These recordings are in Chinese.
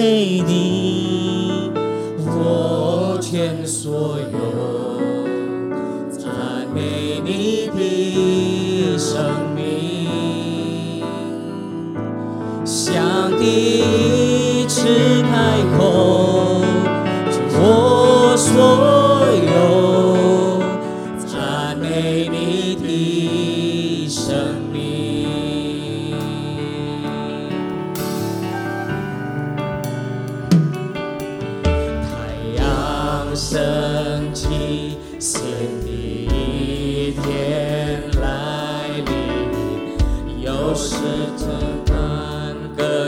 赞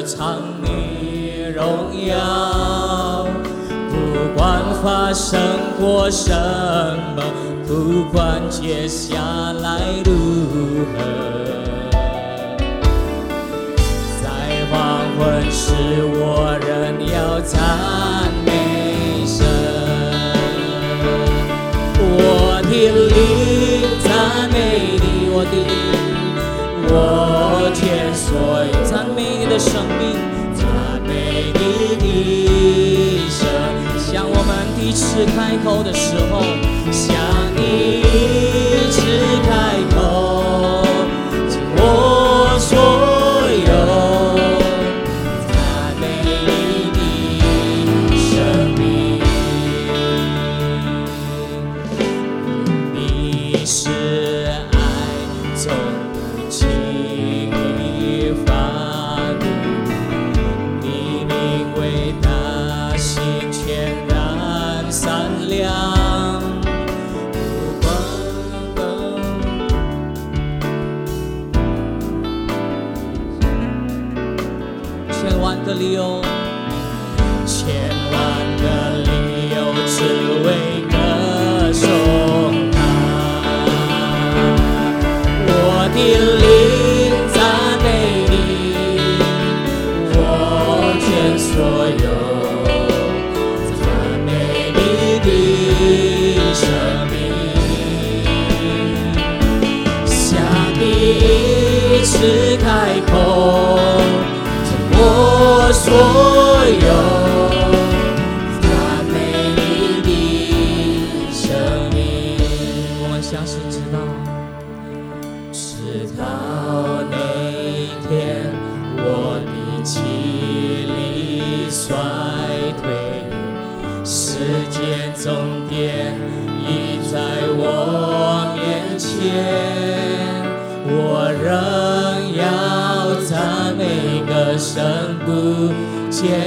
唱你荣耀。不管发生过什么，不管接下来如何。在黄昏时，我仍要赞美神。我的灵赞美你，我的灵，我全所有赞美你的生命，赞美你的神。向我们第次开口的时候，向你只开口，全然善良。衰退，时间终点已在我面前，我仍要赞美歌声不间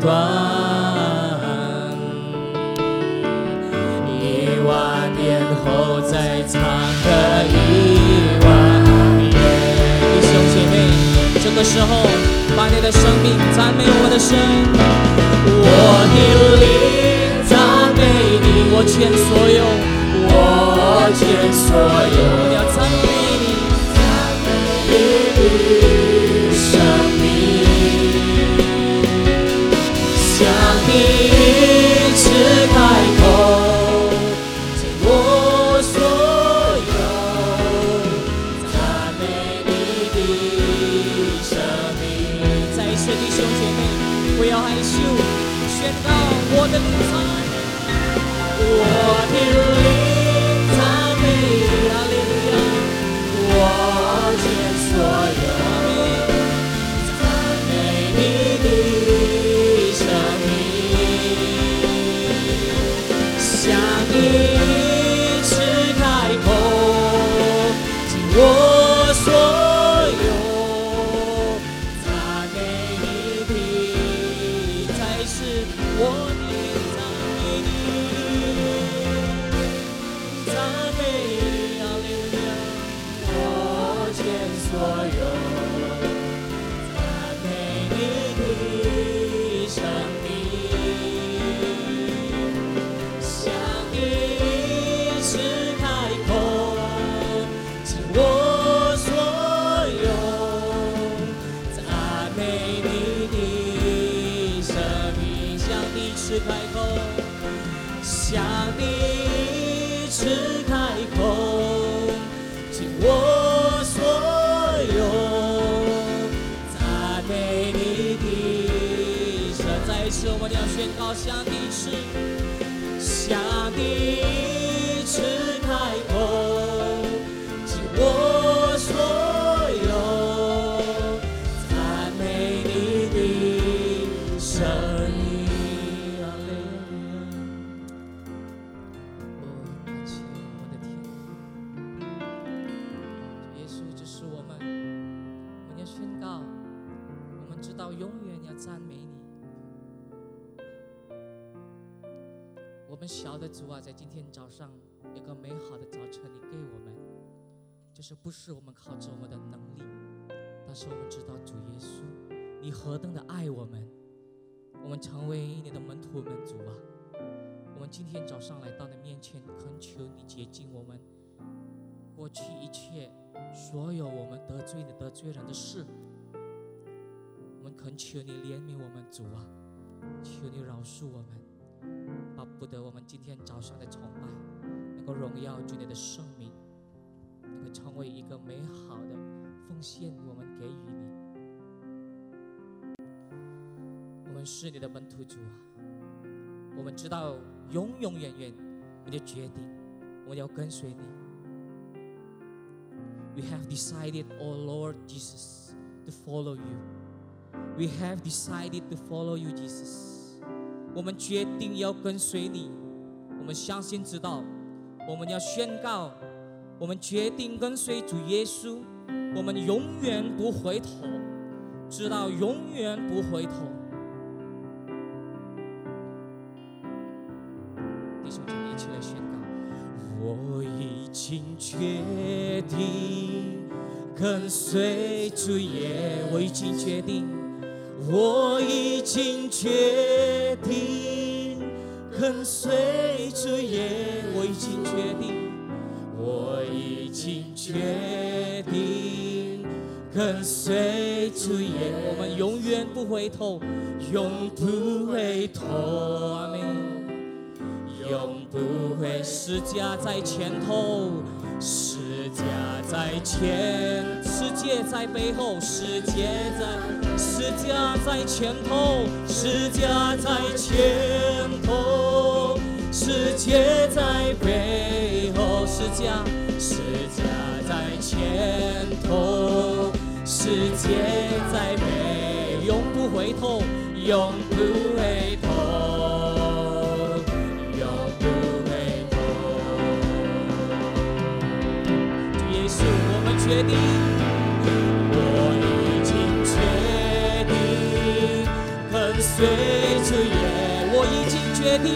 断。一万年后再唱个一万年。兄姐妹，这个时候的生命赞美我的神，我的灵赞美你，我全所有，我全所有，我要赞美你，赞美你。宣告我的灵赞，我的是开口，向你只开口，是不是我们靠着我们的能力，但是我们知道主耶稣，你何等的爱我们，我们成为你的门徒们，主啊，我们今天早上来到你面前，恳求你洁净我们过去一切所有我们得罪的得罪人的事，我们恳求你怜悯我们，主啊，求你饶恕我们。巴不得我们今天早上的崇拜能够荣耀主你的圣名，成为一个美好的奉献，我们给予你。我们是你的门徒主啊，我们知道永永远远你的决定，我们要跟随你。We have decided, oh Lord Jesus, to follow you. We have decided to follow you, Jesus. 我们决定要跟随你，我们相信知道，我们要宣告，我们决定跟随主耶稣，我们永远不回头，直到永远不回头。弟兄姐妹，一起来宣告：我已经决定跟随主耶，我已经决定。我已经决定跟随主耶，我已经决定，决定跟随主耶，我们永远不回头，永不回头，永不会是家在前头，是家在前，世界在背后，世界在世家在前头，世家在前头，世界在背后，世家世家前头，世界再美，永不回头，永不回头。永不回头。主耶稣，我们决定，我已经决定跟随主耶，我已经决定，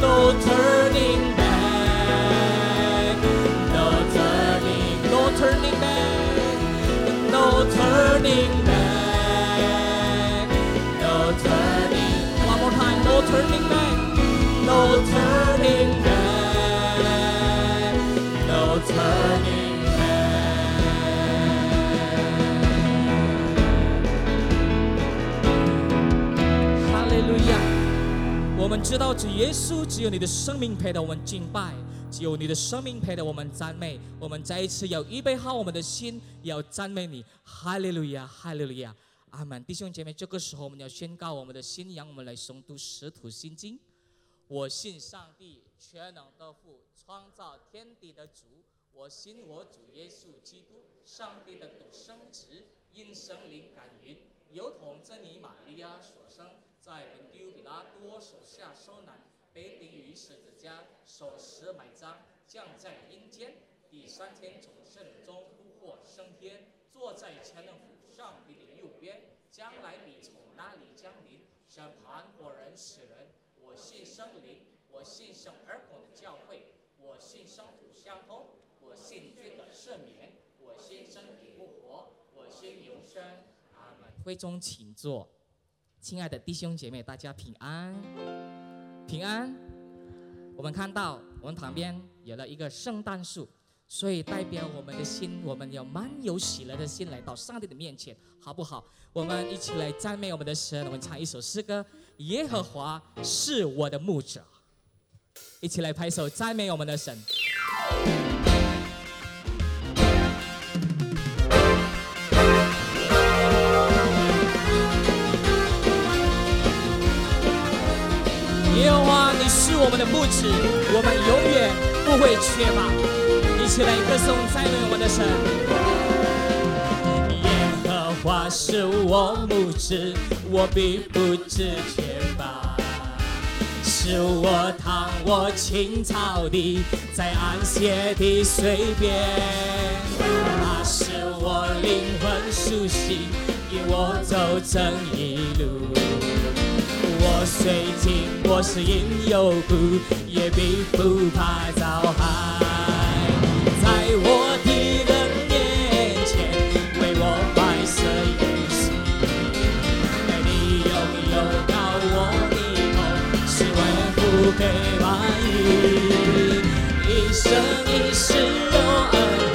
No turning back, no turning, no turning back, no turning back, one more time, no turning back, no turning back, no turning back. 哈利路亚，我们知道。耶稣，只有你的生命配得我们敬拜，只有你的生命配得我们赞美。我们再一次要预备好我们的心，要赞美你。哈利路亚！哈利路亚！阿门。弟兄姐妹，这个时候我们要宣告我们的信仰，我们来诵读《使徒心经》。我信上帝，全能的父，创造天地的主。我信我主耶稣基督，上帝的独生子，因圣灵感孕，由同真理玛利亚所生，在本丢比拉多手下受难，被钉于十字架，受死埋葬，降在阴间，第三天从圣中复活升天，坐在全能父上帝的右边，将来你从那里降临，审判活人死人。我信圣灵，我信圣儿童的教会，我信圣土相通，我信罪的赦免，我信身体复活，我信永生。阿门。会中请坐，亲爱的弟兄姐妹，大家平安，平安。我们看到我们旁边有了一个圣诞树，所以代表我们的心，我们要满有喜乐的心来到上帝的面前，好不好？我们一起来赞美我们的神，我们唱一首诗歌。耶和华是我的牧者，一起来拍手赞美我们的神。我们的牧者，我们永远不会缺乏。一起来歌颂赞美我的神。耶和华是我牧者，我必不知缺乏。是我躺卧青草地，在安歇的水边。他是我灵魂苏醒，引我走正义路。我虽经过死荫幽谷，也并不怕遭害。在我的人面前。给满意，一生一世有恩惠，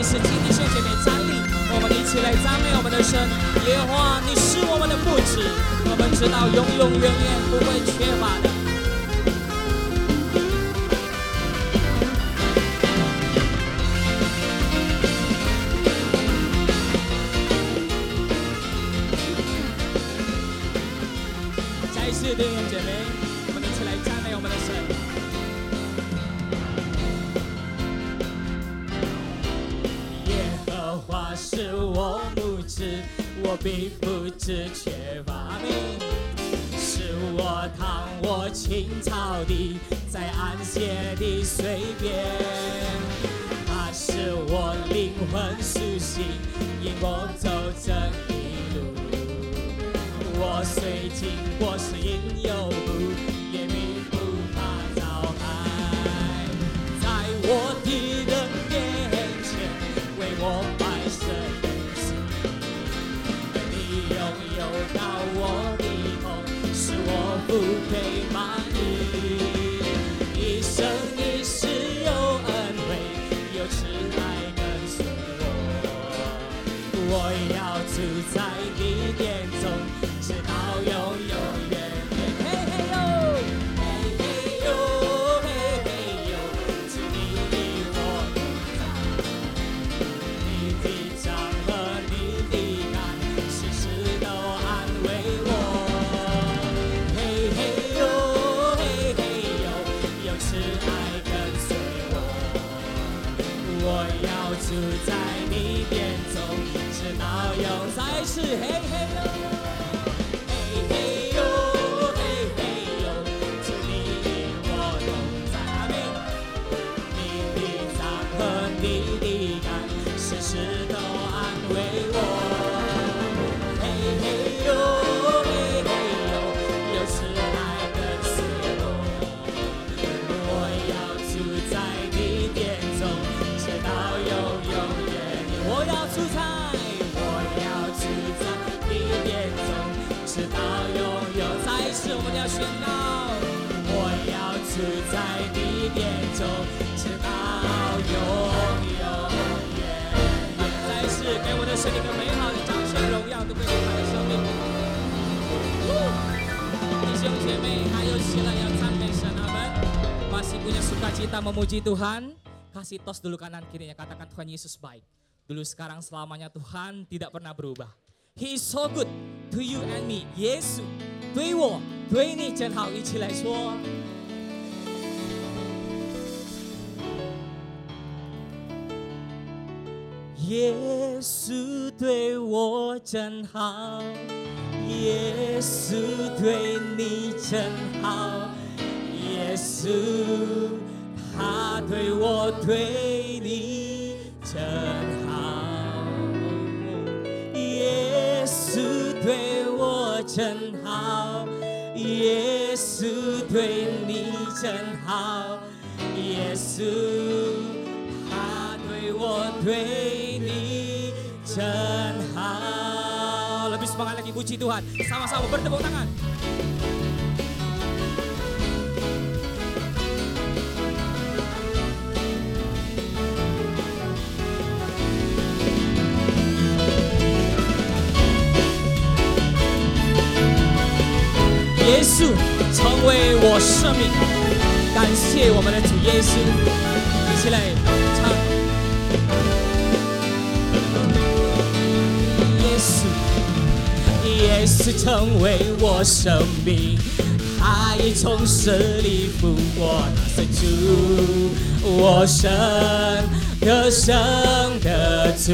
一次，请弟兄姐妹站立，我们一起来赞美我们的神。耶和华，你是我们的牧者，我们知道永永远远不会缺乏的。并不知缺乏你。是我躺卧青草地，在安歇的水边。它是我灵魂苏醒，引我走这一路。我虽经过死荫幽谷，是嘿嘿哟，中，直到永永远远。再次给我的神一个美好的掌声，荣耀都归给他的生命。弟兄姐妹，还有起来要赞美神阿门。Masih punya sukacita memuji Tuhan? Kasih tos dulu kanan kirinya katakan Tuhan Yesus baik. Dulu sekarang selamanya Tuhan tidak pernah berubah. He is so good to you and me. 耶稣对我对你真好，一起来说。 耶稣对我真好，耶稣对你真好，耶稣他对我对你真好，耶稣对我真好，耶稣对你真好，耶稣他对我对 你真好。Lebih semangat lagi puji Tuhan. Sama-sama bertepuk tangan. Yesus 成为我生命，感谢我们的主耶稣，一起来 耶稣成为我生命，他已从死里复活，他是主，我生的生的主，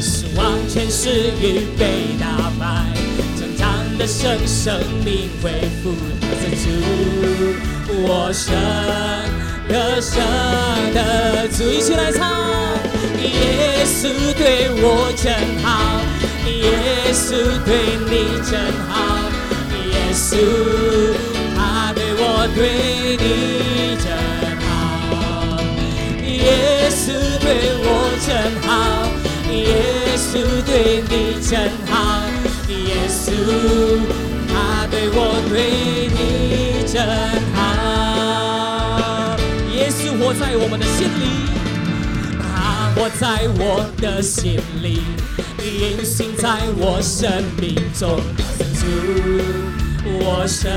是完全是预备打败。的生生命恢复，他是主，我生的生的主，一起来唱。耶稣对我真好，耶稣对你真好，耶稣他对我对你真好，耶稣对我真好，耶稣对你真好。耶稣，他对我对你真好。耶稣活在我们的心里，他活在我的心里，运行在我生命中。主，我生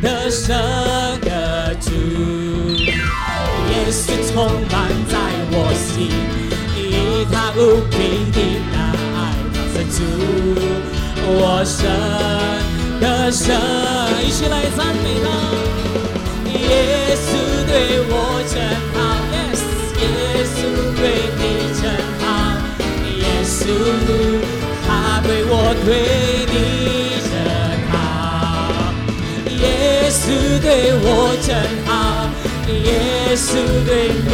的生的主，耶稣充满在我心，以他无比的大爱，主。我生的生，一起来赞美他。耶稣对我真好稣他对我对你真好，耶稣对我真好，耶稣对你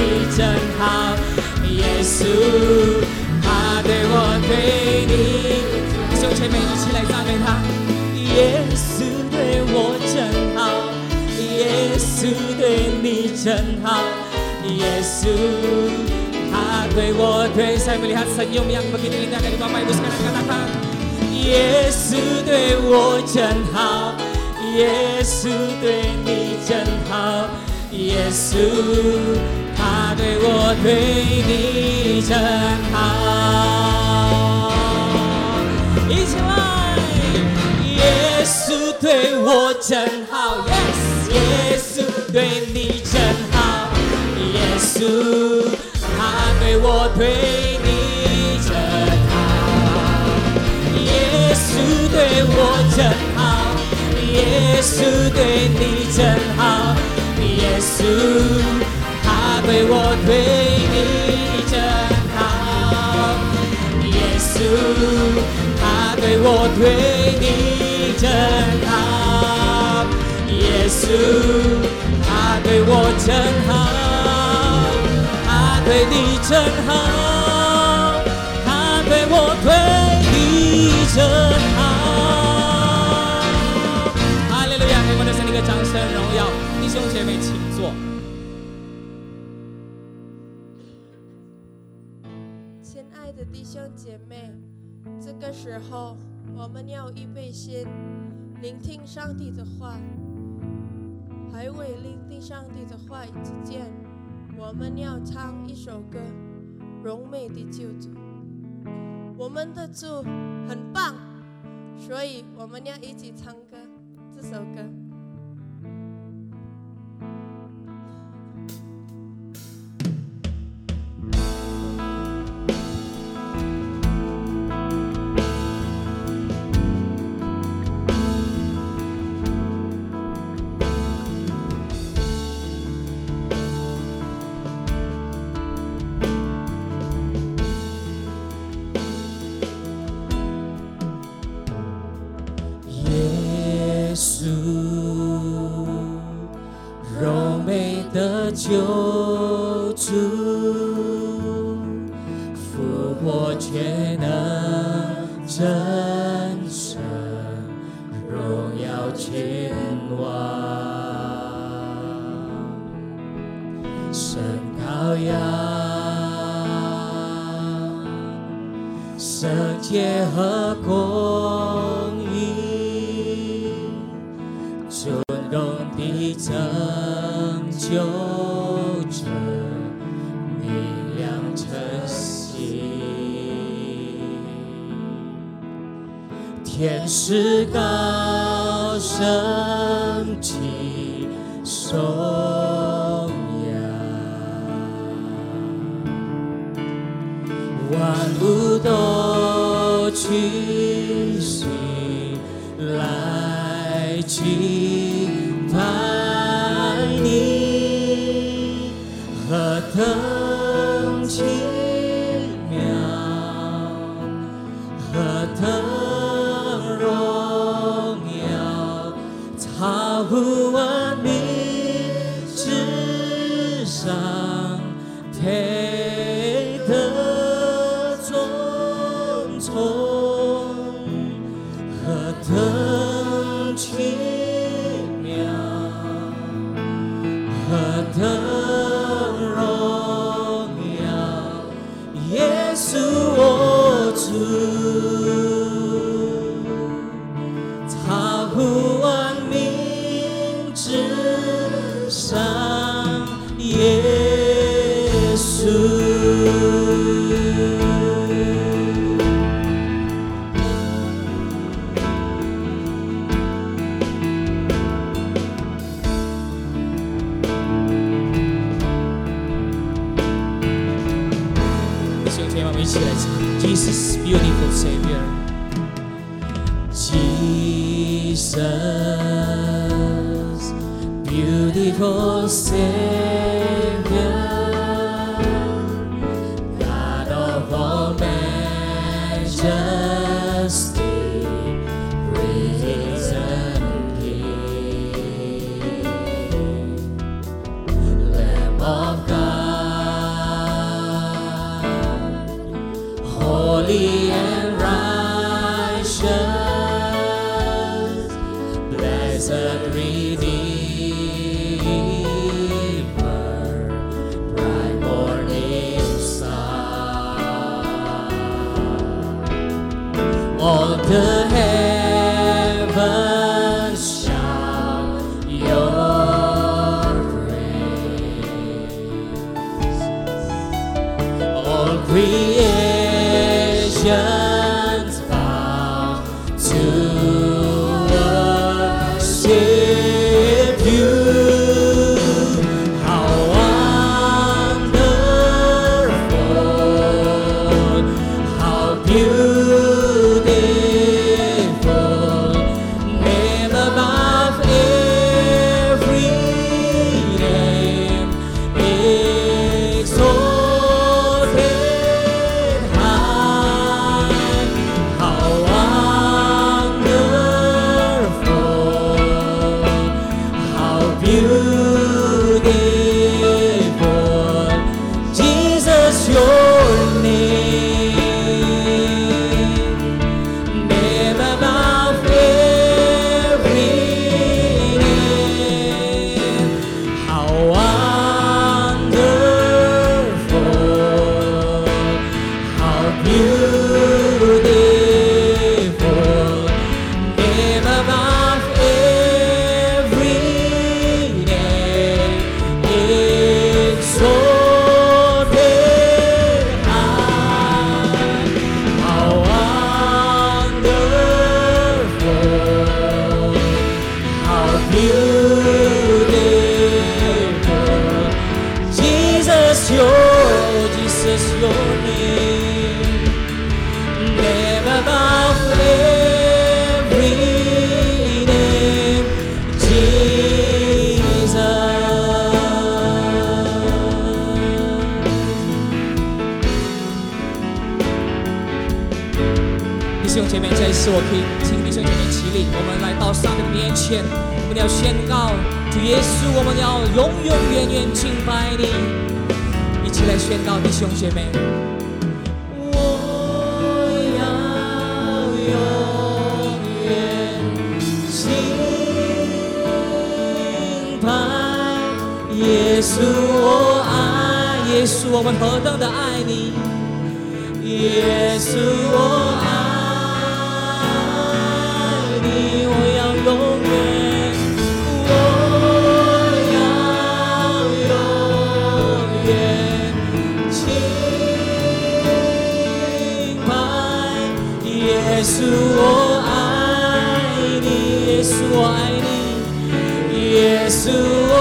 为我对赛美利亚神用样，我给你那个地方买不是个那个大堂。耶稣对我真好，耶稣对你真好，耶稣他对我对你真好。一起来，耶稣对我真好，耶稣对你真好，耶稣。耶稣我对你真好，耶稣对我真好，耶稣对你真好，耶稣他对我对你真好，耶稣他。对我对你真好，耶稣，他对我真好，对你真好，他对我对你真好。哈利路亚！给我的神一个掌声荣耀，弟兄姐妹请坐。亲爱的弟兄姐妹。这个时候，我们要预备心，聆听上帝的话，还未聆听上帝的话之前，我们要唱一首歌《荣美的救主》。我们的主很棒，所以我们要一起唱歌这首歌。天使高声起颂扬，万物都屈膝来敬。good. 걸 我可以请弟兄姐妹起立，我们来到上帝面前，我们要宣告主耶稣，我们要永永远远敬拜你，一起来宣告，弟兄姐妹。我要永远敬拜耶稣，我爱耶稣，我们何等的爱你，耶稣，我爱稣，我爱你，耶稣，我爱你，耶稣，我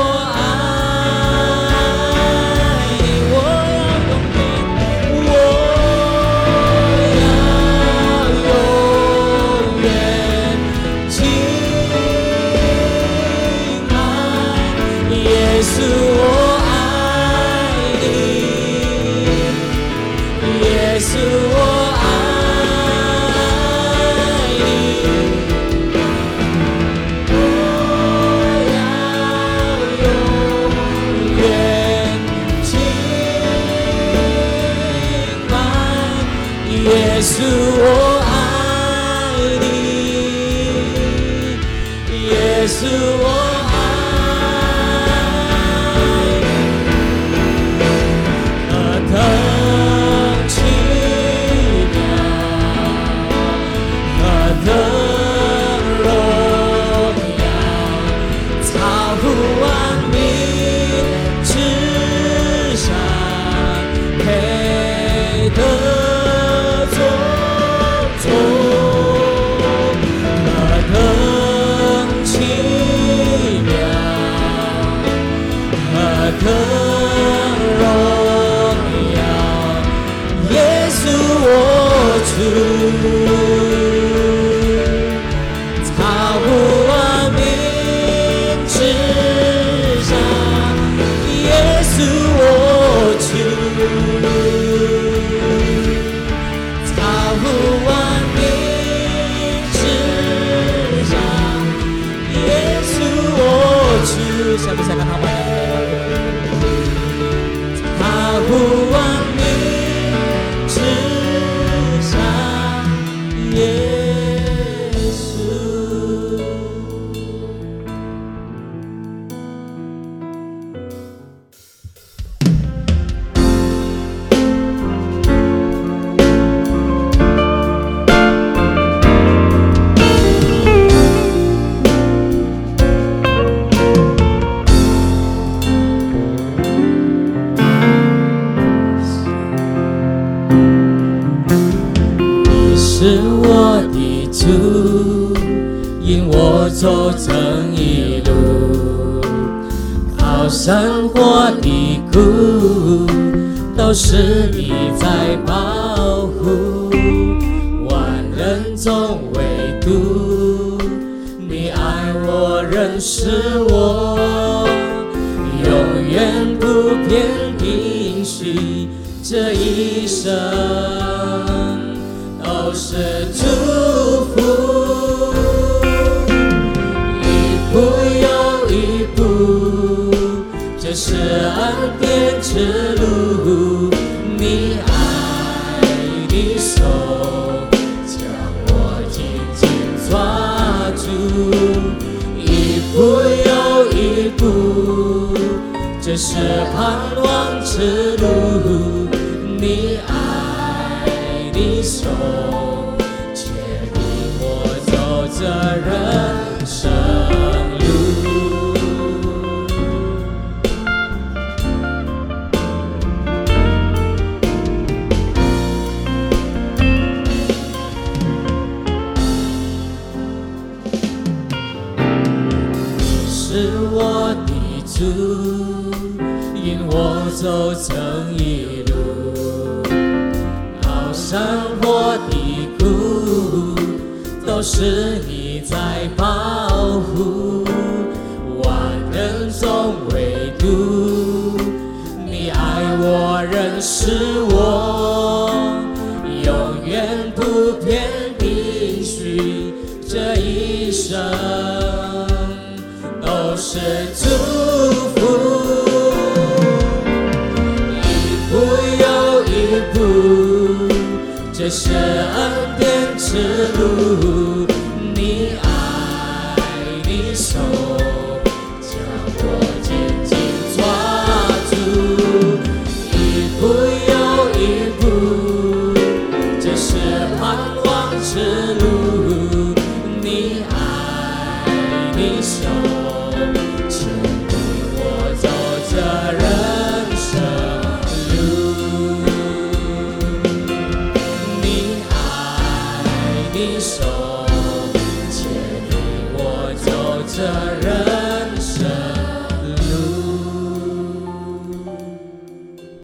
超乎万是这是恩典之路，你爱的手将我紧紧抓住，一步又一步，这是盼望之路，你爱的手。走成一路，好山或低谷，都是你在保护。万人中唯独你爱我，认识我，永远不变的许，这一生都是祝这是恩典之路。